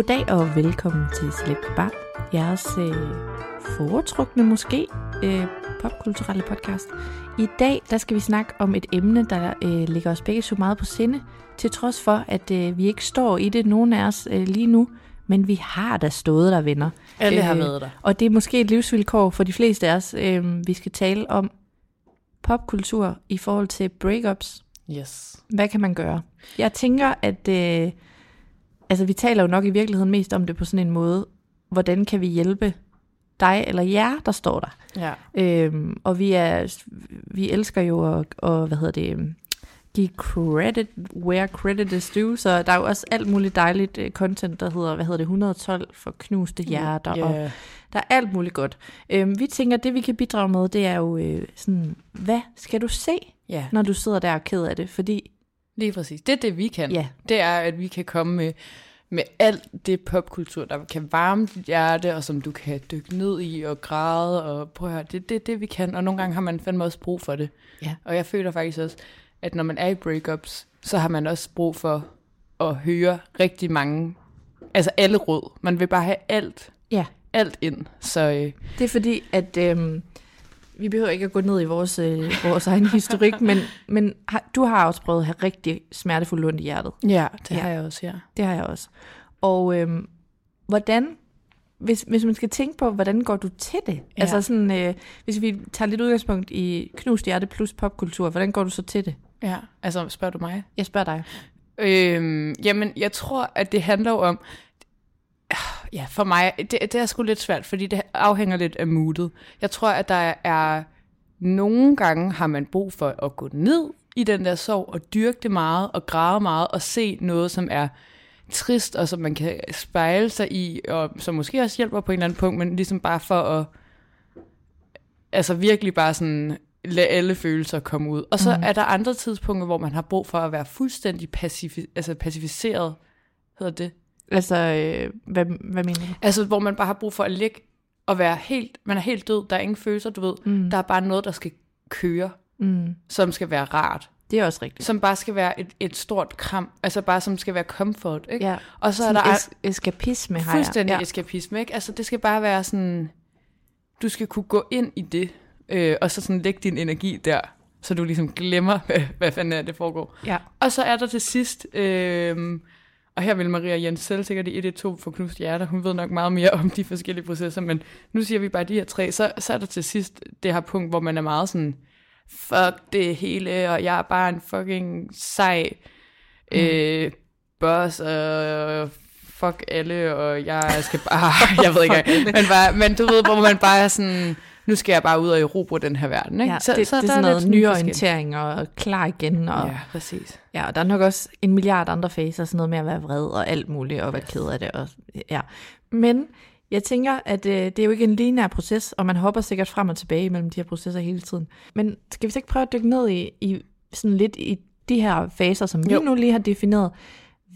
Goddag og velkommen til Celeb Bar. Jeres øh, foretrukne måske øh, popkulturelle podcast. I dag der skal vi snakke om et emne, der øh, ligger os begge så meget på sinde, til trods for, at øh, vi ikke står i det, nogen af os øh, lige nu, men vi har da stået der, venner. Alle har været der. Og det er måske et livsvilkår for de fleste af os. Øh, vi skal tale om popkultur i forhold til breakups. Yes. Hvad kan man gøre? Jeg tænker, at øh, altså, vi taler jo nok i virkeligheden mest om det på sådan en måde, hvordan kan vi hjælpe dig eller jer, der står der. Ja. Øhm, og vi er, vi elsker jo at, og, hvad hedder det, give credit where credit is due, så der er jo også alt muligt dejligt øh, content, der hedder, hvad hedder det, 112 for knuste hjerter, Ja. og der er alt muligt godt. Øhm, vi tænker, at det vi kan bidrage med, det er jo øh, sådan, hvad skal du se, Ja, når du sidder der og er ked af det? Fordi, lige præcis. Det er det, vi kan. Ja. Det er, at vi kan komme med, med alt det popkultur, der kan varme dit hjerte, og som du kan dykke ned i og græde, og prøv at høre, det, det er det, vi kan, og nogle gange har man fandme også brug for det. Ja. Og jeg føler faktisk også, at når man er i breakups, så har man også brug for at høre rigtig mange, altså alle råd. Man vil bare have alt, ja, alt ind. Så øh, Det er fordi, at øhm, vi behøver ikke at gå ned i vores, øh, vores egen historik, men, men har, du har også prøvet at have rigtig smertefuldt ondt i hjertet. ja, det Ja. har jeg også, ja. Det har jeg også. Og øhm, hvordan, hvis, hvis man skal tænke på, hvordan går du til det? Ja. Altså sådan, øh, hvis vi tager lidt udgangspunkt i knust hjerte plus popkultur, hvordan går du så til det? Ja, altså spørger du mig? Jeg spørger dig. Øhm, jamen, jeg tror, at det handler om... Ja, for mig, det, det er sgu lidt svært, fordi det afhænger lidt af moodet. Jeg tror, at der er... Nogle gange har man brug for at gå ned i den der sorg og dyrke det meget og græde meget og se noget, som er trist og som man kan spejle sig i, og som måske også hjælper på en eller anden punkt, men ligesom bare for at altså virkelig bare sådan lade alle følelser komme ud. Og så mm. er der andre tidspunkter, hvor man har brug for at være fuldstændig pacifi- altså pacificeret, hedder det. Altså, øh, hvad, hvad mener du? Altså, hvor man bare har brug for at ligge og være helt, man er helt død, der er ingen følelser, du ved. Mm. Der er bare noget, der skal køre, Mm, som skal være rart. det er også rigtigt. Som bare skal være et, et stort kram, altså bare som skal være comfort, ikke? Ja. Og så er Sådan der es- eskapisme har jeg. fuldstændig Ja. ja. eskapisme, ikke? Altså, det skal bare være sådan, du skal kunne gå ind i det, øh, og så sådan lægge din energi der, så du ligesom glemmer, hvad, hvad fanden er det foregår. Ja. Og så er der til sidst, øh, og her vil Maria Jens selv sikkert i 112 for knust hjerter, hun ved nok meget mere om de forskellige processer, men nu siger vi bare de her tre, så, så er der til sidst det her punkt, hvor man er meget sådan, fuck det hele, og jeg er bare en fucking sej mm. øh, boss, og fuck alle, og jeg skal bare, jeg ved ikke, men, bare, men du ved, hvor man bare er sådan, nu skal jeg bare ud og erobre den her verden, ikke? Ja, så, det, så det er der sådan noget nyorientering og klar igen. Og, Ja, præcis. Ja, og der er nok også en milliard andre faser, sådan noget med at være vred og alt muligt, og være ked af det. Og, ja. Men jeg tænker, at øh, det er jo ikke en lineær proces, og man hopper sikkert frem og tilbage mellem de her processer hele tiden. Men skal vi så ikke prøve at dykke ned i, i sådan lidt i de her faser, som vi Jo. nu lige har defineret?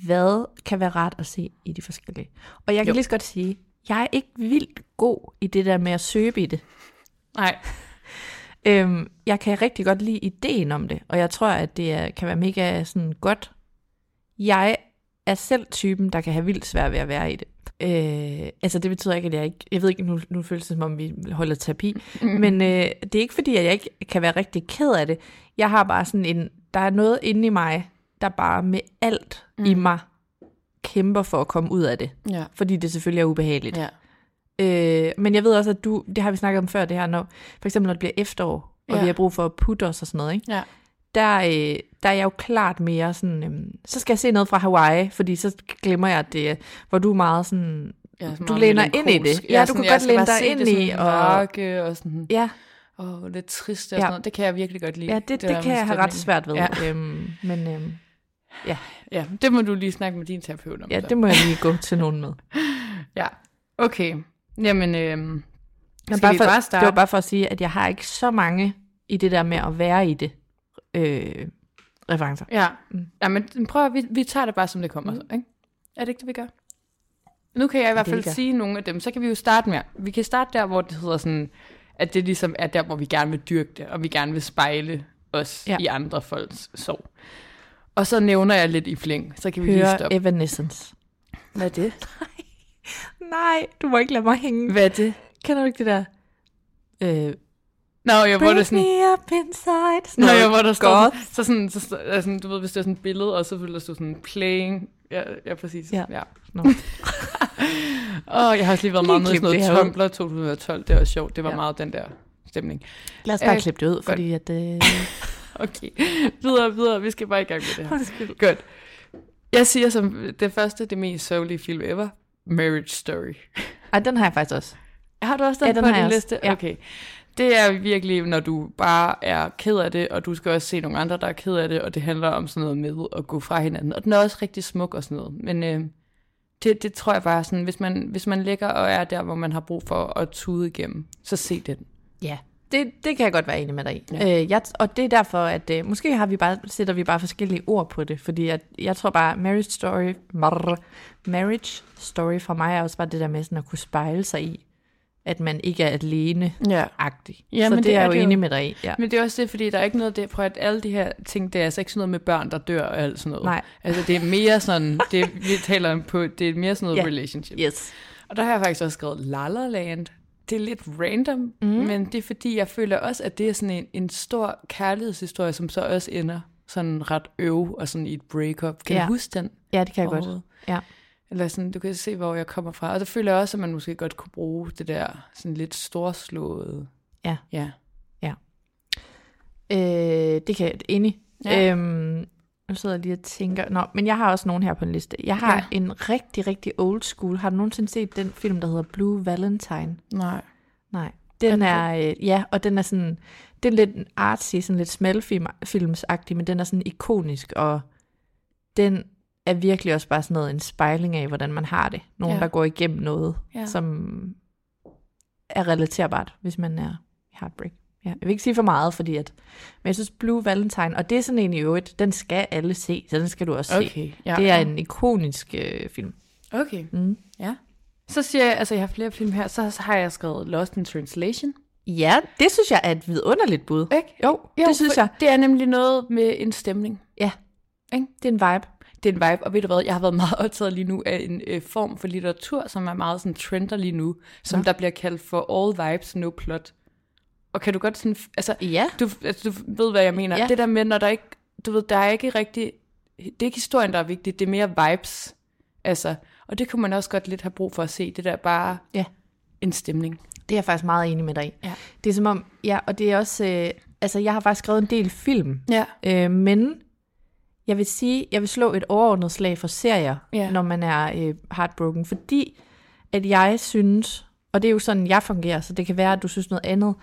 Hvad kan være rart at se i de forskellige? Og jeg kan Jo. lige så godt sige, jeg er ikke vildt god i det der med at søge i det. Nej, Øhm, jeg kan rigtig godt lide ideen om det, og jeg tror, at det er, kan være mega sådan godt. Jeg er selv typen, der kan have vildt svært ved at være i det. Øh, altså det betyder ikke, at jeg ikke, jeg ved ikke, nu, nu føles det som om, vi holder terapi, mm. men øh, det er ikke fordi, at jeg ikke kan være rigtig ked af det. Jeg har bare sådan en, der er noget inde i mig, der bare med alt mm. i mig kæmper for at komme ud af det. Ja. Fordi det selvfølgelig er ubehageligt. Ja. Øh, men jeg ved også, at du, det har vi snakket om før, det her, når, for eksempel når det bliver efterår, og Ja. vi har brug for at putte os og sådan noget, ikke? Ja. Der, øh, der er jeg jo klart mere sådan, øhm, så skal jeg se noget fra Hawaii, fordi så glemmer jeg, at det hvor du er meget sådan, Ja, sådan du læner ind i det. Ja, du sådan, kunne jeg godt læne dig ind i, og- mørke og sådan, ja, åh, lidt trist og Ja. sådan noget. Det kan jeg virkelig godt lide. ja det, det, det kan jeg have ret svært ved. Ja. Øhm, men øhm, ja, det må du lige snakke med din terapeut om. ja, så. det må jeg lige gå til nogen med. Ja, okay. Jamen, Men skal bare vi for, bare starte? Det var bare for at sige, at jeg har ikke så mange i det der med at være i det. Øh, referencer. Ja, Mm. ja men prøv at, vi, vi tager det bare, som det kommer. Mm. Så, ikke? Er det ikke det, vi gør? Nu kan jeg i hvert fald sige nogle af dem. Så kan vi jo starte med, vi kan starte der, hvor det hedder sådan, at det ligesom er der, hvor vi gerne vil dyrke det, og vi gerne vil spejle os Ja. i andre folks sorg. Og så nævner jeg lidt i flæng, så kan vi lige Høre stoppe. Evanescence. Hvad er det? Nej, du må ikke lade mig hænge. Hvad er det? Kender du ikke det der? Øh, Nå, jeg hvor Bring det sådan... me up inside. Nå, ja, hvor der står, sådan, så sådan, så, så, altså, du ved, hvis det er sådan et billede, og så vil der stå sådan playing. Ja, ja præcis. Ja. ja. Nå. Åh, jeg har også lige været meget med sådan noget. Tumblr 2012. Det var sjovt. Det var Ja. meget den der stemning. Lad os bare Øh, klippe det ud, fordi at... Øh, Okay, videre, videre. Vi skal bare i gang med det her. undskyld. Godt. Jeg siger som det første, det mest sørgelige film ever. Marriage Story. Ej, den har jeg faktisk også. Har du også den, Ja, den på din liste? Ja. Okay. Det er virkelig, når du bare er ked af det, og du skal også se nogle andre, der er ked af det, og det handler om sådan noget med at gå fra hinanden. Og den er også rigtig smuk og sådan noget. Men øh, det, det tror jeg bare sådan, hvis man, hvis man ligger og er der, hvor man har brug for at tude igennem, så se den. Ja, det, det kan jeg godt være enig med dig i. Ja. Øh, jeg, og det er derfor, at øh, måske har vi bare, sætter vi bare forskellige ord på det, fordi at, jeg tror bare, marriage story, marr, marriage story for mig er også bare det der med sådan at kunne spejle sig i, at man ikke er alene-agtig. Ja. Ja, Så det, det er jeg jo det jo. enig med dig i. Ja. Men det er også det, fordi der er ikke noget det, prøv at alle de her ting, det er altså ikke sådan noget med børn, der dør og alt sådan noget. Nej. Altså det er mere sådan, det vi taler om på, det er mere sådan noget Ja. relationship. Yes. Og der har jeg faktisk også skrevet La La Land. Det er lidt random, mm. men det er fordi, jeg føler også, at det er sådan en, en stor kærlighedshistorie, som så også ender sådan ret øv og sådan i et breakup. Kan Ja. du huske den? Ja, det kan jeg godt. Ja. Eller sådan, du kan se, hvor jeg kommer fra. Og der føler jeg også, at man måske godt kunne bruge det der sådan lidt storslåede. Ja. Ja. Øh, det kan jeg enig. Ja. Ja. Øhm, nu sidder jeg lige og tænker. Nå, men jeg har også nogen her på en liste. Jeg har Ja. en rigtig, rigtig old school. Har du nogensinde set den film, der hedder Blue Valentine? Nej. Nej. Den er, øh, ja, og den er sådan, det er lidt artsy, sådan lidt smalfilmsagtig, men den er sådan ikonisk, og den er virkelig også bare sådan noget, en spejling af, hvordan man har det. Nogen, Ja. der går igennem noget, Ja. som er relaterbart, hvis man er heartbreak. Ja, jeg vil ikke sige for meget, fordi at, men jeg synes Blue Valentine, og det er sådan en i øvrigt, den skal alle se, så den skal du også se. Okay. Ja. Det er en ikonisk øh, film. Okay. Mm. Ja. Så siger jeg, altså jeg har flere film her, så har jeg skrevet Lost in Translation. Ja, det synes jeg er et vidunderligt bud. Ikke? Jo, jo det synes jeg. Det er nemlig noget med en stemning. Ja, Ikke? det er en vibe. Det er en vibe, og ved du hvad, jeg har været meget optaget lige nu af en øh, form for litteratur, som er meget sådan trender lige nu, som Nå. der bliver kaldt for all vibes, no plot. Og kan du godt sådan, altså, Ja. du, altså, du ved, hvad jeg mener. Ja. Det der med, når der ikke, du ved, der er ikke rigtig, det er ikke historien, der er vigtigt, det er mere vibes. Altså, og det kunne man også godt lidt have brug for at se, det der bare Ja. en stemning. Det er jeg faktisk meget enig med dig i. Ja. Det er som om, ja, og det er også, øh, altså jeg har faktisk skrevet en del film, Ja. øh, men jeg vil sige, jeg vil slå et overordnet slag for serier, Ja. når man er øh, heartbroken, fordi at jeg synes, og det er jo sådan, jeg fungerer, så det kan være, at du synes noget andet,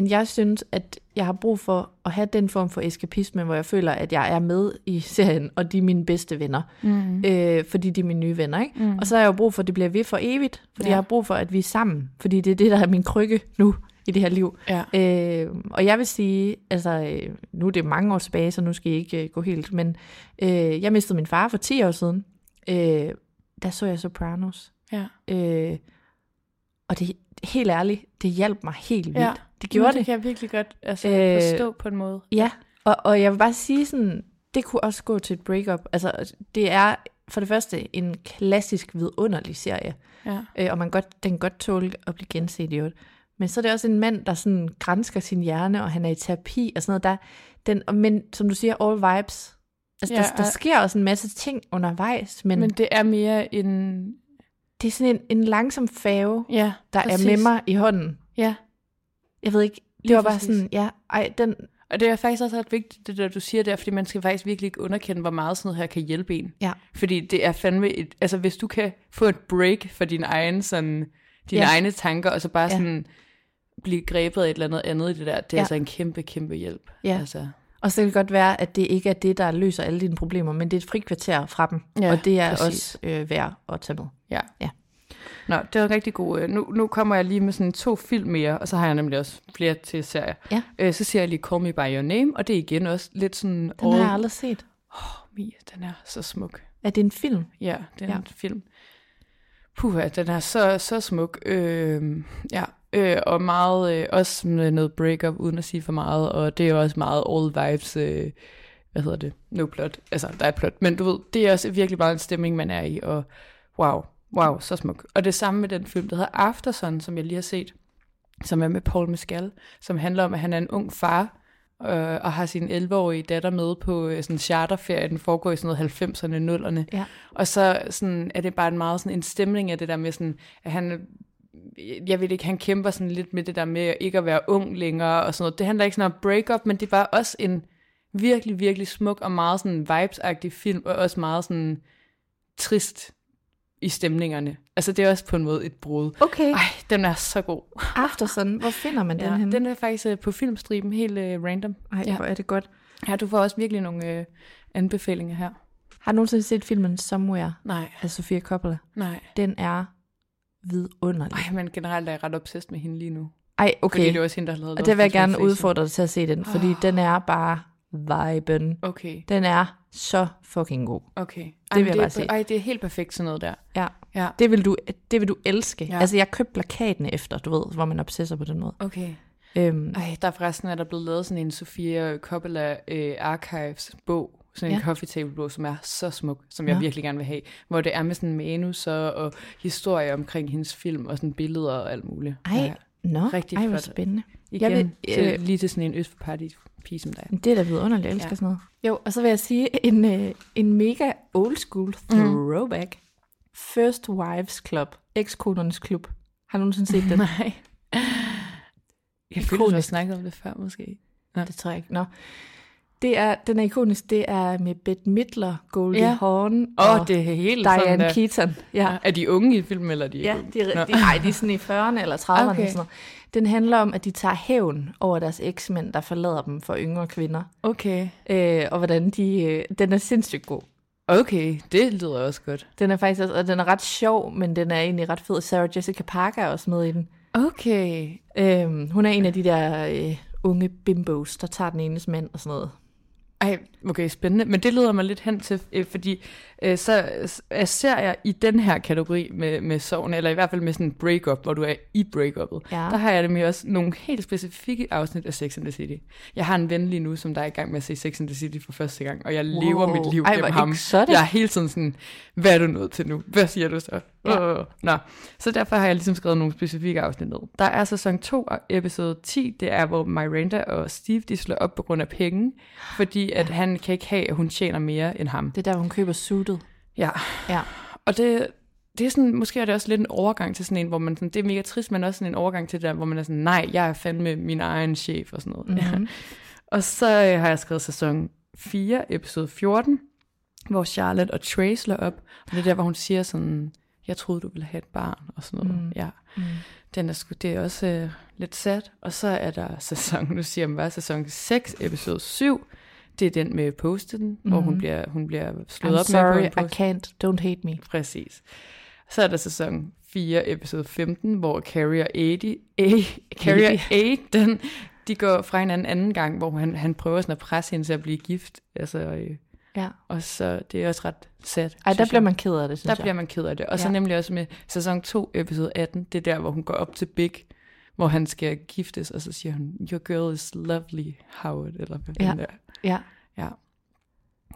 men jeg synes, at jeg har brug for at have den form for eskapisme, hvor jeg føler, at jeg er med i serien, og de er mine bedste venner. Mm. Øh, fordi de er mine nye venner, ikke? Mm. Og så har jeg jo brug for, at det bliver ved for evigt, fordi Ja. jeg har brug for, at vi er sammen. Fordi det er det, der er min krykke nu i det her liv. Ja. Øh, og jeg vil sige, altså øh, nu er det mange år tilbage, så nu skal I ikke øh, gå helt, men øh, jeg mistede min far for 10 år siden. Øh, der så jeg Sopranos. Ja. Øh, og det, helt ærligt, det hjalp mig helt vildt. Ja, det gjorde det. det. kan jeg virkelig godt altså, Øh, forstå på en måde. Ja, og, og jeg vil bare sige sådan, det kunne også gå til et breakup. Altså, det er for det første en klassisk vidunderlig serie, Ja. øh, og man godt, den kan godt tåle at blive genset i øvrigt. Men så er det også en mand, der sådan grænsker sin hjerne, og han er i terapi og sådan noget. Der, den, men som du siger, all vibes. Altså, Ja, der, der sker også en masse ting undervejs, Men men det er mere en... det er sådan en, en langsom fave, Ja, der præcis. er med mig i hånden. Ja, Jeg ved ikke, det Lige var bare sådan, ja, ej, den, og det er faktisk også ret vigtigt, det der du siger der, fordi man skal faktisk virkelig ikke underkende, hvor meget sådan noget her kan hjælpe en. ja, Fordi det er fandme et, altså hvis du kan få et break for din egen sådan, dine Ja. egne tanker, og så bare Ja. sådan blive grebet af et eller andet andet i det der, det er Ja. altså en kæmpe, kæmpe hjælp. Ja. Altså, Og så kan det godt være, at det ikke er det, der løser alle dine problemer, men det er et frikvarter fra dem, Ja, og det er præcis. også øh, værd at tage med. ja. Ja. Nå, det var rigtig god. øh, Nu, nu kommer jeg lige med sådan to film mere, og så har jeg nemlig også flere til serier. Ja. Øh, så siger jeg lige Call Me By Your Name, og det er igen også lidt sådan... Den har jeg aldrig set. Mia, den er så smuk. Er det en film? Ja, det er Ja. en film. Puha, den er så, så smuk. Øh, ja, øh, og meget, øh, også med noget breakup, uden at sige for meget, og det er også meget all vibes, øh, hvad hedder det, no plot, altså der er et plot, men du ved, det er også virkelig meget en stemning, man er i, og wow, wow, så smuk. Og det samme med den film, der hedder Aftersun, som jeg lige har set, som er med Paul Mescal, som handler om, at han er en ung far, øh, og har sin 11-årige datter med på øh, sådan charterferie, den foregår i sådan noget 90'erne, 0'erne. Ja. Og så sådan, er det bare en meget sådan en stemning af det der med sådan, at han, jeg ved ikke, han kæmper sådan lidt med det der med ikke at være ung længere og sådan noget. Det handler ikke sådan om breakup, men det bare også en virkelig, virkelig smuk og meget sådan vibes film, og også meget sådan trist i stemningerne. Altså det er også på en måde et brud. Okay. Ej, den er så god. Aftersun, hvor finder man den Ja, henne? den er faktisk øh, på filmstriben, helt uh, random. Ej, ja. hvor er det godt. ja, du får også virkelig nogle øh, anbefalinger her. Har du nogensinde set filmen Somewhere Nej, af Sofia Coppola? nej. Den er vidunderlig. Ej, men generelt er jeg ret obsessed med hende lige nu. Ej, Okay. Fordi det er også hende, der har lavet Og det vil jeg gerne udfordre dig til at se den, fordi den er bare viben. Okay, Den er så fucking god. okay. vil men jeg det bare sige. Ej, det er helt perfekt sådan noget der. Ja. Ja, Det vil du, det vil du elske. Ja. Ja. Altså, jeg købte plakaten efter, du ved, hvor man obsesser på den måde. okay. Øhm, Ej, der er forresten er der blevet lavet sådan en Sofia Coppola øh, Archives bog, sådan en Ja. coffee table bog, som er så smuk, som jeg Nå. virkelig gerne vil have, hvor det er med sådan manus og, og historier omkring hendes film og sådan billeder og alt muligt. ej, Ja, nå, rigtig ej, hvor spændende. Igen, jeg vil, til, øh, lige til sådan en øst for party pige som dig. Det er da vidunderligt, jeg elsker Ja. ja. sådan noget. Jo, og så vil jeg sige en, øh, en mega old school throwback. First Wives Club, ekskonernes klub. Har du nogensinde set den? Nej. Jeg føler, du har snakket om det før, måske. Det tror jeg ikke. Nå. Det er, den er ikonisk. Det er med Bette Midler, Goldie Ja. Hawn Åh, og det er helt sådan Diane der. Keaton. Ja. Er de unge i filmen, eller er de ja de, de, ej, de er sådan i 40'erne eller 30'erne. Okay. Okay. Sådan noget. Den handler om, at de tager hævn over deres eksmænd, der forlader dem for yngre kvinder. Okay. Øh, og hvordan de... Øh, den er sindssygt god. Okay, det lyder også godt. Den er faktisk også, og den er ret sjov, men den er egentlig ret fed. Sarah Jessica Parker er også med i den. Okay. Øhm, hun er en af de der øh, unge bimbos, der tager den enes mand og sådan noget. Ej, okay, spændende. Men det leder mig lidt hen til, øh, fordi øh, så øh, ser jeg i den her kategori med, med sorgen, eller i hvert fald med sådan en breakup, hvor du er i breakupet, Ja. der har jeg med også nogle helt specifikke afsnit af Sex and the City. Jeg har en ven lige nu, som der er i gang med at se Sex and the City for første gang, og jeg wow. lever mit liv Ej, gennem ham. exotic. Jeg er hele tiden sådan, hvad er du nødt til nu? Hvad siger du så? Ja. Uh, nå. Så derfor har jeg ligesom skrevet nogle specifikke afsnit ned. Der er sæson 2, episode 10, det er, hvor Miranda og Steve, de slår op på grund af penge, fordi at han kan ikke have, at hun tjener mere end ham. Det er der, hun køber suitet. Ja, Ja. og det, det er sådan, måske er det også lidt en overgang til sådan en, hvor man sådan, det er mega trist, men også sådan en overgang til det der, hvor man er sådan, nej, jeg er fandme min egen chef og sådan noget. Mm-hmm. Ja. Og så øh, har jeg skrevet sæson 4, episode 14, hvor Charlotte og Trey slår op, og det er der, hvor hun siger sådan, jeg troede, du ville have et barn, og sådan noget. Mm. Ja. Mm. Den er sgu, det er også øh, lidt sat. Og så er der sæson, nu siger jeg bare sæson 6, episode 7, det er den med post-den, mm. hvor hun bliver, hun bliver slået I'm op sorry, med på en I can't, don't hate me. Præcis. Så er der sæson 4, episode 15, hvor Carrie og Eddie, A, Carrie og Aiden, de går fra hinanden anden gang, hvor han, han prøver sådan at presse hende til at blive gift. Altså, øh, Ja. Og så det er også ret sad. Ej, der bliver man ked af det, synes Der jeg. bliver man ked af det. Og så Ja. nemlig også med sæson 2, episode 18, det er der, hvor hun går op til Big, hvor han skal giftes, og så siger hun, your girl is lovely, Howard, eller hvad Ja. ja. der. Ja, Ja.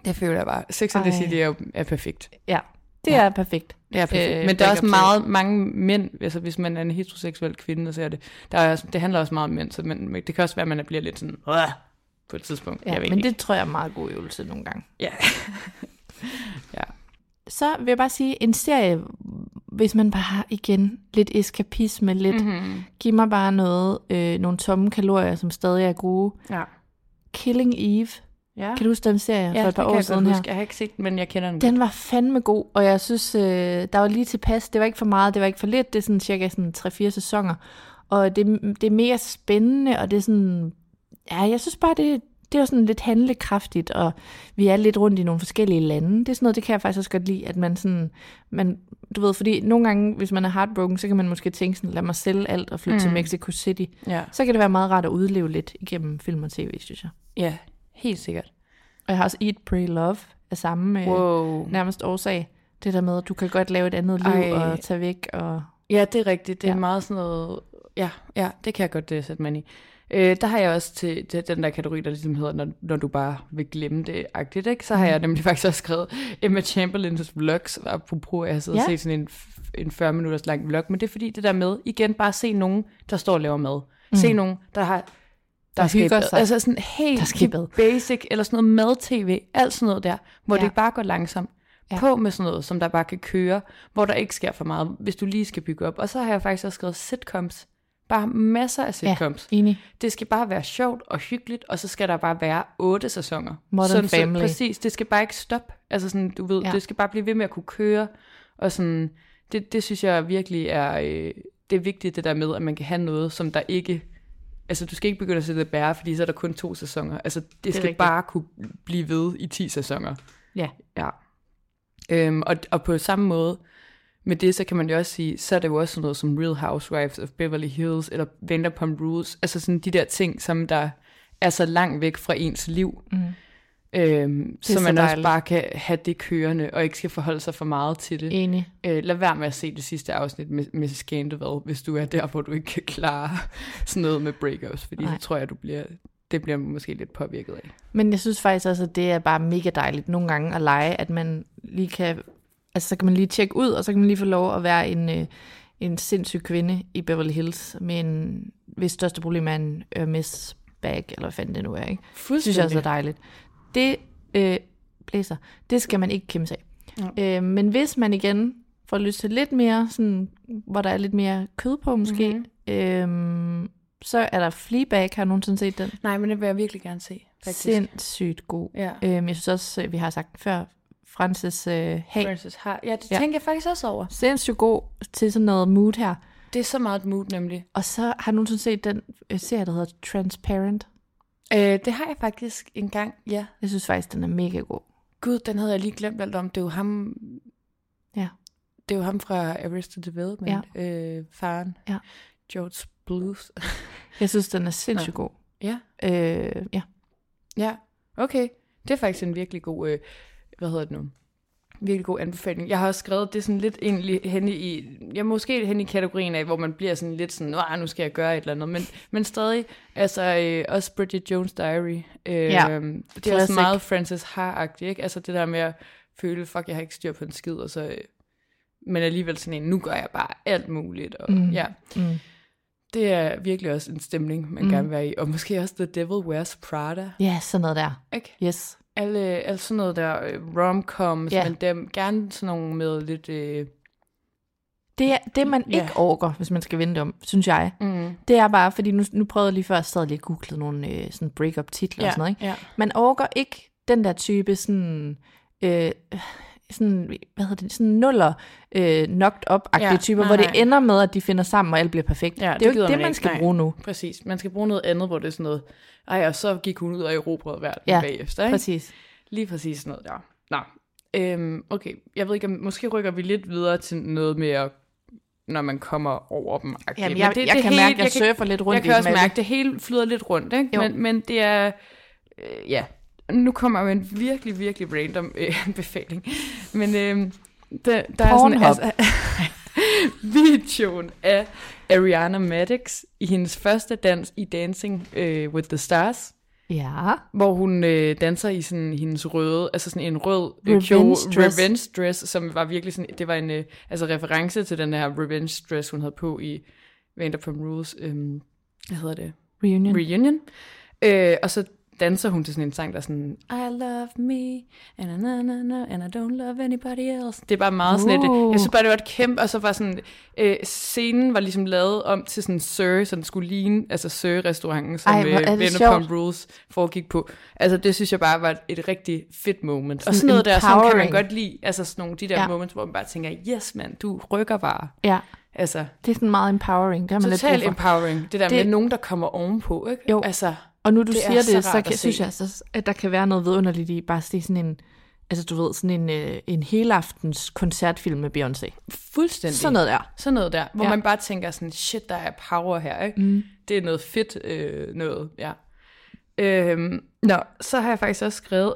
Det føler jeg bare. Sex and the. City er er perfekt. ja. Det Ja. er perfekt. Det er perfekt. Øh, Men der er også til- meget mange mænd, altså hvis man er en heteroseksuel kvinde, og ser det, der er, også- det handler også meget om mænd, så man, det kan også være, at man bliver lidt sådan! På et tidspunkt. Ja, jeg men ikke. det tror jeg er meget god øvelse nogle gange. Ja. ja. Så vil jeg bare sige, en serie, hvis man bare har igen lidt eskapisme, lidt, Mm-hmm. giv mig bare noget, øh, nogle tomme kalorier, som stadig er gode. Ja. Killing Eve, Ja. kan du huske den serie ja, for et par år jeg siden her? Jeg har ikke set den, men jeg kender den. Den var fandme god, og jeg synes, øh, der var lige tilpas. Det var ikke for meget, det var ikke for lidt. Det er sådan cirka sådan 3-4 sæsoner. Og det, det er mega spændende, og det er sådan... Ja, jeg synes bare, det, det er sådan lidt handlekraftigt, og vi er lidt rundt i nogle forskellige lande. Det er sådan noget, det kan jeg faktisk også godt lide, at man sådan... Man, du ved, fordi nogle gange, hvis man er heartbroken, så kan man måske tænke sådan, lad mig sælge alt og flytte mm. til. Mexico City. Ja. Så kan det være meget rart at udleve lidt igennem film og tv, synes jeg. ja, helt sikkert. Og jeg har også Eat, Pray, Love af samme øh, Wow. nærmest årsag. Det der med, at du kan godt lave et andet liv Ej. og tage væk. Og... Ja, det er rigtigt. Det er Ja. meget sådan noget... Ja, ja, det kan jeg godt uh, sætte mig i. Øh, der har jeg også til, til den der kategori, der ligesom hedder, når, når du bare vil glemme det agtigt, ikke? så har jeg nemlig faktisk også skrevet Emma Chamberlains vlogs, apropos, jeg har siddet Ja. og set sådan en, en 40 minutters lang vlog, men det er fordi det der med, igen, bare se nogen, der står og laver mad. Mm. Se nogen, der har Der i hygger sig. Altså sådan helt Der basic, eller sådan noget mad-tv, alt sådan noget der, hvor Ja. det bare går langsomt. Ja. På med sådan noget, som der bare kan køre, hvor der ikke sker for meget, hvis du lige skal bygge op. Og så har jeg faktisk også skrevet sitcoms. Bare masser af sitcoms. Ja, enig. Det skal bare være sjovt og hyggeligt, og så skal der bare være otte sæsoner. Modern sådan, Family. Så, præcis, det skal bare ikke stoppe. Altså sådan, du ved, Ja. det skal bare blive ved med at kunne køre. Og sådan, det, det synes jeg virkelig er, øh, det er vigtigt det der med, at man kan have noget, som der ikke, altså du skal ikke begynde at sætte det bære, fordi så er der kun to sæsoner. Altså det, det skal rigtigt. bare kunne blive ved i 10 sæsoner. Ja. Ja. Øhm, og, og på samme måde, med det, så kan man jo også sige, så er det jo også sådan noget som Real Housewives of Beverly Hills, eller Vanderpump Rules, altså sådan de der ting, som der er så langt væk fra ens liv, Mm. øhm, så så man også dejligt. bare kan have det kørende, og ikke skal forholde sig for meget til det. Enig. Øh, lad være med at se det sidste afsnit med, med Scandal, hvis du er der, hvor du ikke kan klare sådan noget med breakups, fordi. Nej. så tror jeg, du bliver, det bliver måske lidt påvirket af. Men jeg synes faktisk også, at det er bare mega dejligt nogle gange at lege, at man lige kan, altså så kan man lige tjekke ud, og så kan man lige få lov at være en, øh, en sindssyg kvinde i Beverly Hills, med en, hvis største problem er en Hermes bag, eller hvad fanden det nu er, ikke? Det synes jeg også er dejligt. Det, øh, blæser, det skal man ikke kæmpe sig af. Øh, men hvis man igen får lyst til lidt mere, sådan, hvor der er lidt mere kød på måske, mm-hmm. øh, så er der Fleabag, har du nogensinde set den? Nej, men det vil jeg virkelig gerne se, faktisk. Sindssygt god. Ja. Øhm, jeg synes også, øh, vi har sagt den før, Frances øh, Haag. Francis har. Ja, det Ja. ja. tænker jeg faktisk også over. Sindssygt god til sådan noget mood her. Det er så meget et mood, nemlig. Og så har du nogensinde set den øh, serie, der hedder Transparent. Øh, det har jeg faktisk engang, ja. Jeg synes faktisk, den er mega god. Gud, den havde jeg lige glemt alt om. Det er jo ham... Ja. Det er jo ham fra Arrested Development, ja. øh, faren. Ja. George Bluth. Jeg synes, den er sindssygt god. ja, Øh, ja. ja. Okay. Det er faktisk en virkelig god... Øh, hvad hedder det nu? Virkelig god anbefaling. Jeg har også skrevet, det er sådan lidt egentlig hen i... Er måske hen i kategorien af, hvor man bliver sådan lidt sådan, "Åh, nu skal jeg gøre et eller andet. Men, men stadig, altså øh, også Bridget Jones' Diary. Øh, Ja. Det er Classic. også meget Frances Ha-agtigt, ikke? Altså det der med at føle, fuck, jeg har ikke styr på en skid, og så... Øh, men alligevel sådan en, nu gør jeg bare alt muligt. Og, Mm. ja. Mm. Det er virkelig også en stemning, man Mm. gerne vil være i. Og måske også The Devil Wears Prada. ja, sådan noget der. Ikke? Yes. Alle, alle sådan noget der øh, rom-coms, Ja. men dem, gerne sådan nogle med lidt... Øh, Det, er, det man Ja. ikke orker, hvis man skal vente om, synes jeg, mm, det er bare, fordi nu, nu prøvede jeg lige før, jeg sad lige og googlede nogle øh, sådan break-up titler ja, og sådan noget, ikke? Ja. Man orker ikke den der type sådan, øh, sådan hvad hedder det, sådan nuller øh, knocked up-agtige Ja, typer, nej, hvor det nej. ender med, at de finder sammen, og alt bliver perfekt. Ja, det er det jo ikke det, man ikke, skal nej. bruge nu. Præcis. Man skal bruge noget andet, hvor det er sådan noget... Ej, og så gik hun ud og erobrede verden Ja, ja, bagefter, ikke? Præcis. Lige præcis sådan noget der. Nå. Øhm, okay, jeg ved ikke, om, måske rykker vi lidt videre til noget mere, når man kommer over dem. Okay, Jamen, jeg, jeg, jeg kan mærke, at jeg surfer lidt rundt Jeg kan også mærke, at det hele flyder lidt rundt, ikke? Jo. Men, men det er, øh, ja, nu kommer jo en virkelig, virkelig random øh, befaling. Men øh, der, der er sådan, altså, videoen af Ariana Madix i hendes første dans i Dancing øh, with the Stars, Ja. hvor hun øh, danser i sådan hendes røde, altså sådan en rød øh, Revenge kjole, dress. revenge dress, som var virkelig sådan, det var en øh, altså reference til den her revenge dress, hun havde på i Vanderpump Rules, øh, hvad hedder det? Reunion. Reunion. Øh, og så danser hun til sådan en sang, der er sådan, I love me, and, na, na, na, and I don't love anybody else. Det er bare meget sådan et, Uh. jeg synes bare, det var et kæmpe, og så var sådan, øh, scenen var ligesom lavet om til sådan Sir, så den skulle ligne, altså Sir-restauranten, som Ej, øh, er Vanderpump. Rules foregik på. Altså det synes jeg bare var et rigtig fedt moment. og Sådan sådan noget der, sådan kan man empowering. godt lide, altså sådan nogle de der Ja. moments, hvor man bare tænker, yes mand, du rykker bare. Ja. Altså, Det er sådan meget empowering. Det har man lidt brug for. empowering. Det der det, med nogen, der kommer ovenpå, ikke? Jo. Altså, Og nu du Det er siger så det, så, rart kan, synes jeg altså, at der kan være noget vidunderligt i bare at se sådan en, altså du ved, sådan en, øh, en helaftens koncertfilm med Beyoncé. fuldstændig. Sådan noget der. Sådan noget der, hvor Ja. ja. man bare tænker sådan, shit, der er power her, ikke? Mm. Det er noget fedt øh, noget, ja. Øhm, nå, så har jeg faktisk også skrevet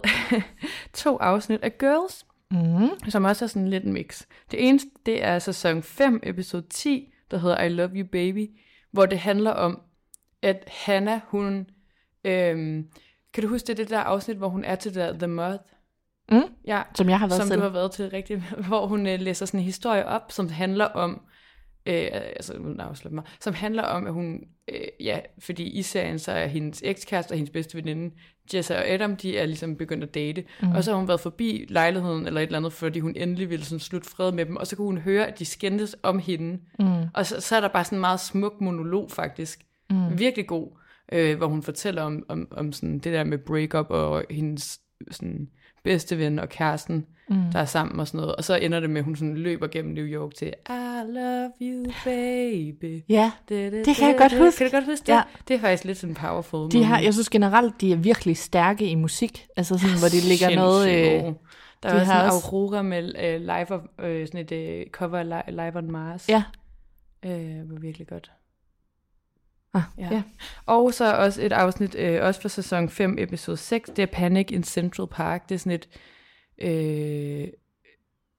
to afsnit af Girls, Mm. som også er sådan lidt en mix. Det ene, det er sæson 5, episode 10, der hedder I Love You Baby, hvor det handler om, at Hannah, hun... Øhm, kan du huske det, det der afsnit, hvor hun er til der, The Moth? Mm. Ja, Som jeg har været som selv. du har været til rigtig, hvor hun øh, læser sådan en historie op, som handler om, øh, altså afsløre mig, som handler om, at hun, øh, ja, fordi i serien, så er hendes ekskæreste og hendes bedste veninde, Jessa og Adam, de er ligesom begyndt at date, mm. og så har hun været forbi lejligheden eller et eller andet, fordi hun endelig ville sådan slutte fred med dem, og så kunne hun høre, at de skændtes om hende, mm. og så, så er der bare sådan en meget smuk monolog faktisk, mm. virkelig god, øh, hvor hun fortæller om, om, om sådan det der med breakup og hendes sådan bedste ven og kæresten, mm. der er sammen og sådan noget. Og så ender det med, at hun sådan løber gennem New York til I love you, baby. Ja, Det, det kan jeg godt huske. Kan du godt huske det? Ja. Det er faktisk lidt sådan powerful. de har, jeg synes generelt, de er virkelig stærke i musik. Altså sådan, hvor de ligger noget... Øh. Der de er har en også- Aurora med øh, live, of, øh, sådan et øh, cover live on Mars. ja. Øh, var virkelig godt. Ah, Ja. ja. Og så også et afsnit, øh, også fra sæson 5, episode 6, det er Panic in Central Park. Det er sådan et, øh,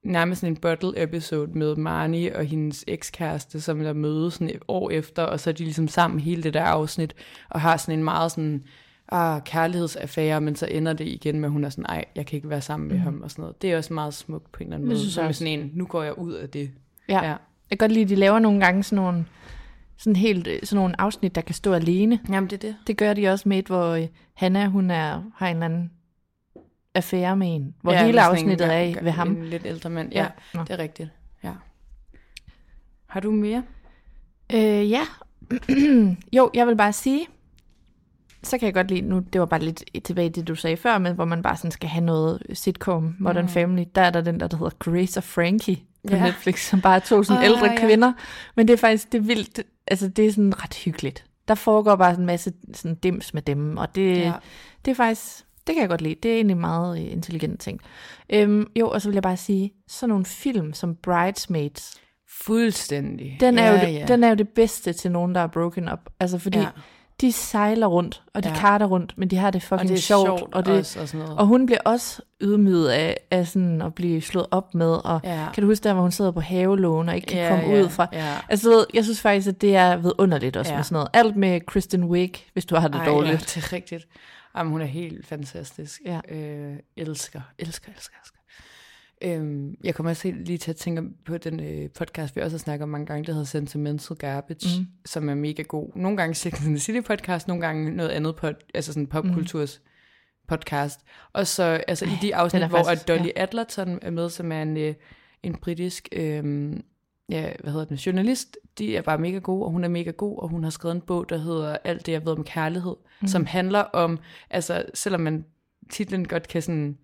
nærmest en bottle episode med Marnie og hendes ekskæreste, som der mødes sådan et år efter, og så er de ligesom sammen hele det der afsnit, og har sådan en meget sådan, ah, kærlighedsaffære, men så ender det igen med, at hun er sådan, ej, jeg kan ikke være sammen med mm. ham, og sådan noget. Det er også meget smukt på en eller anden Det måde. synes Som jeg også. sådan en, nu går jeg ud af det. ja. Ja. Jeg kan godt lide, at de laver nogle gange sådan nogle, sådan helt, øh, sådan nogle afsnit, der kan stå alene. Jamen, det er det. Det gør de også med et, hvor øh, Hanna, hun er, har en eller anden affære med en, hvor ja, hele afsnittet en, er ja, ved ham. En lidt ældre mand, ja. Ja det er rigtigt. Ja. Har du mere? Øh, ja. jo, jeg vil bare sige, så kan jeg godt lide, nu det var bare lidt tilbage i det, du sagde før, men hvor man bare sådan skal have noget sitcom, Modern mm. Family, der er der den der, der hedder Grace og Frankie på Ja. Netflix, som bare er to sådan Åh, ældre ja. kvinder. Men det er faktisk, det er vildt, altså det er sådan ret hyggeligt. Der foregår bare sådan en masse sådan dims med dem, og det, ja. Ja. det er faktisk, det kan jeg godt lide. Det er egentlig meget øh, intelligent ting. Øhm, jo, og så vil jeg bare sige, sådan nogle film som Bridesmaids, Fuldstændig. den er, ja, jo det, ja. den er jo det bedste til nogen, der er broken up. Altså fordi ja. De sejler rundt, og de ja. Karter rundt, men de har det og fucking det er sjovt. sjovt, og, det, også, og sådan noget. og hun bliver også ydmyget af, af sådan at blive slået op med. Og Ja. kan du huske der, hvor hun sidder på havelågen og ikke kan Ja, komme ja, ud fra... ja. Altså, jeg synes faktisk, at det er vidunderligt også. Ja. med sådan noget. Alt med Kristen Wiig, hvis du har det Ej, dårligt. Ja, det er rigtigt. Jamen, hun er helt fantastisk. Ja. Øh, elsker, elsker, elsker, elsker. Øhm, jeg kommer også helt lige til at tænke på den øh, podcast, vi også har snakket om mange gange, der hedder Sentimental Garbage, mm. som er mega god. Nogle gange Sex and the City podcast, nogle gange noget andet, pod, altså sådan popkulturs podcast. Og så altså i de afsnit, hvor faktisk- Dolly ja. Adlerton er med, som er en, øh, en britisk øh, ja, hvad hedder den, journalist, de er bare mega gode, og hun er mega god, og hun har skrevet en bog, der hedder Alt det, jeg ved om kærlighed, mm. som handler om, altså selvom man titlen godt kan sådan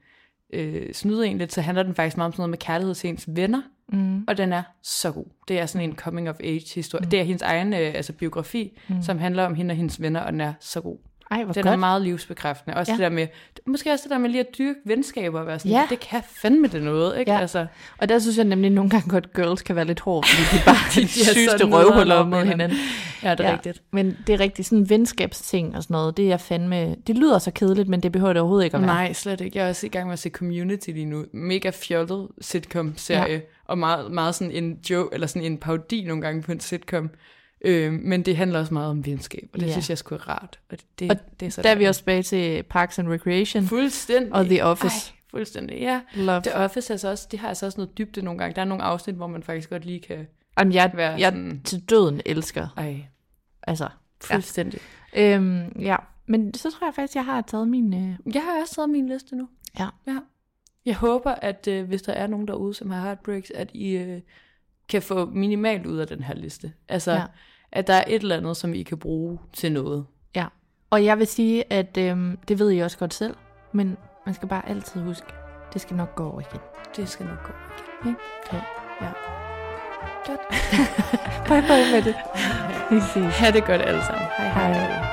øh, snyde en lidt, så handler den faktisk meget om sådan noget med kærlighed til ens venner, mm. og den er så god. Det er sådan en coming of age historie. Mm. Det er hendes egen øh, altså biografi, mm. som handler om hende og hendes venner, og den er så god. Ej, hvor Den godt. er meget livsbekræftende. Også Ja. det der med, måske også det der med lige at dyrke venskaber og være sådan, Ja. det kan fandme det noget, ikke? Ja. Altså, Og der synes jeg nemlig nogle gange godt, girls kan være lidt hårde, fordi de bare de, de sygeste røvhuller mod hinanden. hinanden. ja, det er ja. rigtigt. Men det er rigtigt, sådan venskabsting og sådan noget, det er fandme, det lyder så kedeligt, men det behøver det overhovedet ikke at være. Nej, slet ikke. Jeg er også i gang med at se Community lige nu. Mega fjollet sitcom-serie. Ja. Og meget, meget sådan en joke, eller sådan en parodi nogle gange på en sitcom. Øh, men det handler også meget om venskab, og det Ja. synes jeg er rart. Og det, det, Og det er så Der er vi også tilbage til Parks and Recreation Fuldstændig. og The Office. Ej, fuldstændig, ja. Love. The Office er så også, de har altså også noget dybde nogle gange. Der er nogle afsnit, hvor man faktisk godt lige kan... Jamen, jeg, være jeg sådan- til døden elsker. Ej, Altså, fuldstændig. ja. Øhm, ja. Men så tror jeg faktisk, jeg har taget min... Øh, Jeg har også taget min liste nu. ja. Ja. Jeg håber, at øh, hvis der er nogen derude, som har heartbreaks, at I øh, kan få minimalt ud af den her liste. Altså, Ja. At der er et eller andet, som I kan bruge til noget. ja. Og jeg vil sige, at øhm, det ved I også godt selv, men man skal bare altid huske, det skal nok gå over igen. Det skal nok gå igen. Ikke? Ja. Ja. Godt. Bye bye med det. Vi ses. Ha' det godt alle sammen. Hej hej. Hej.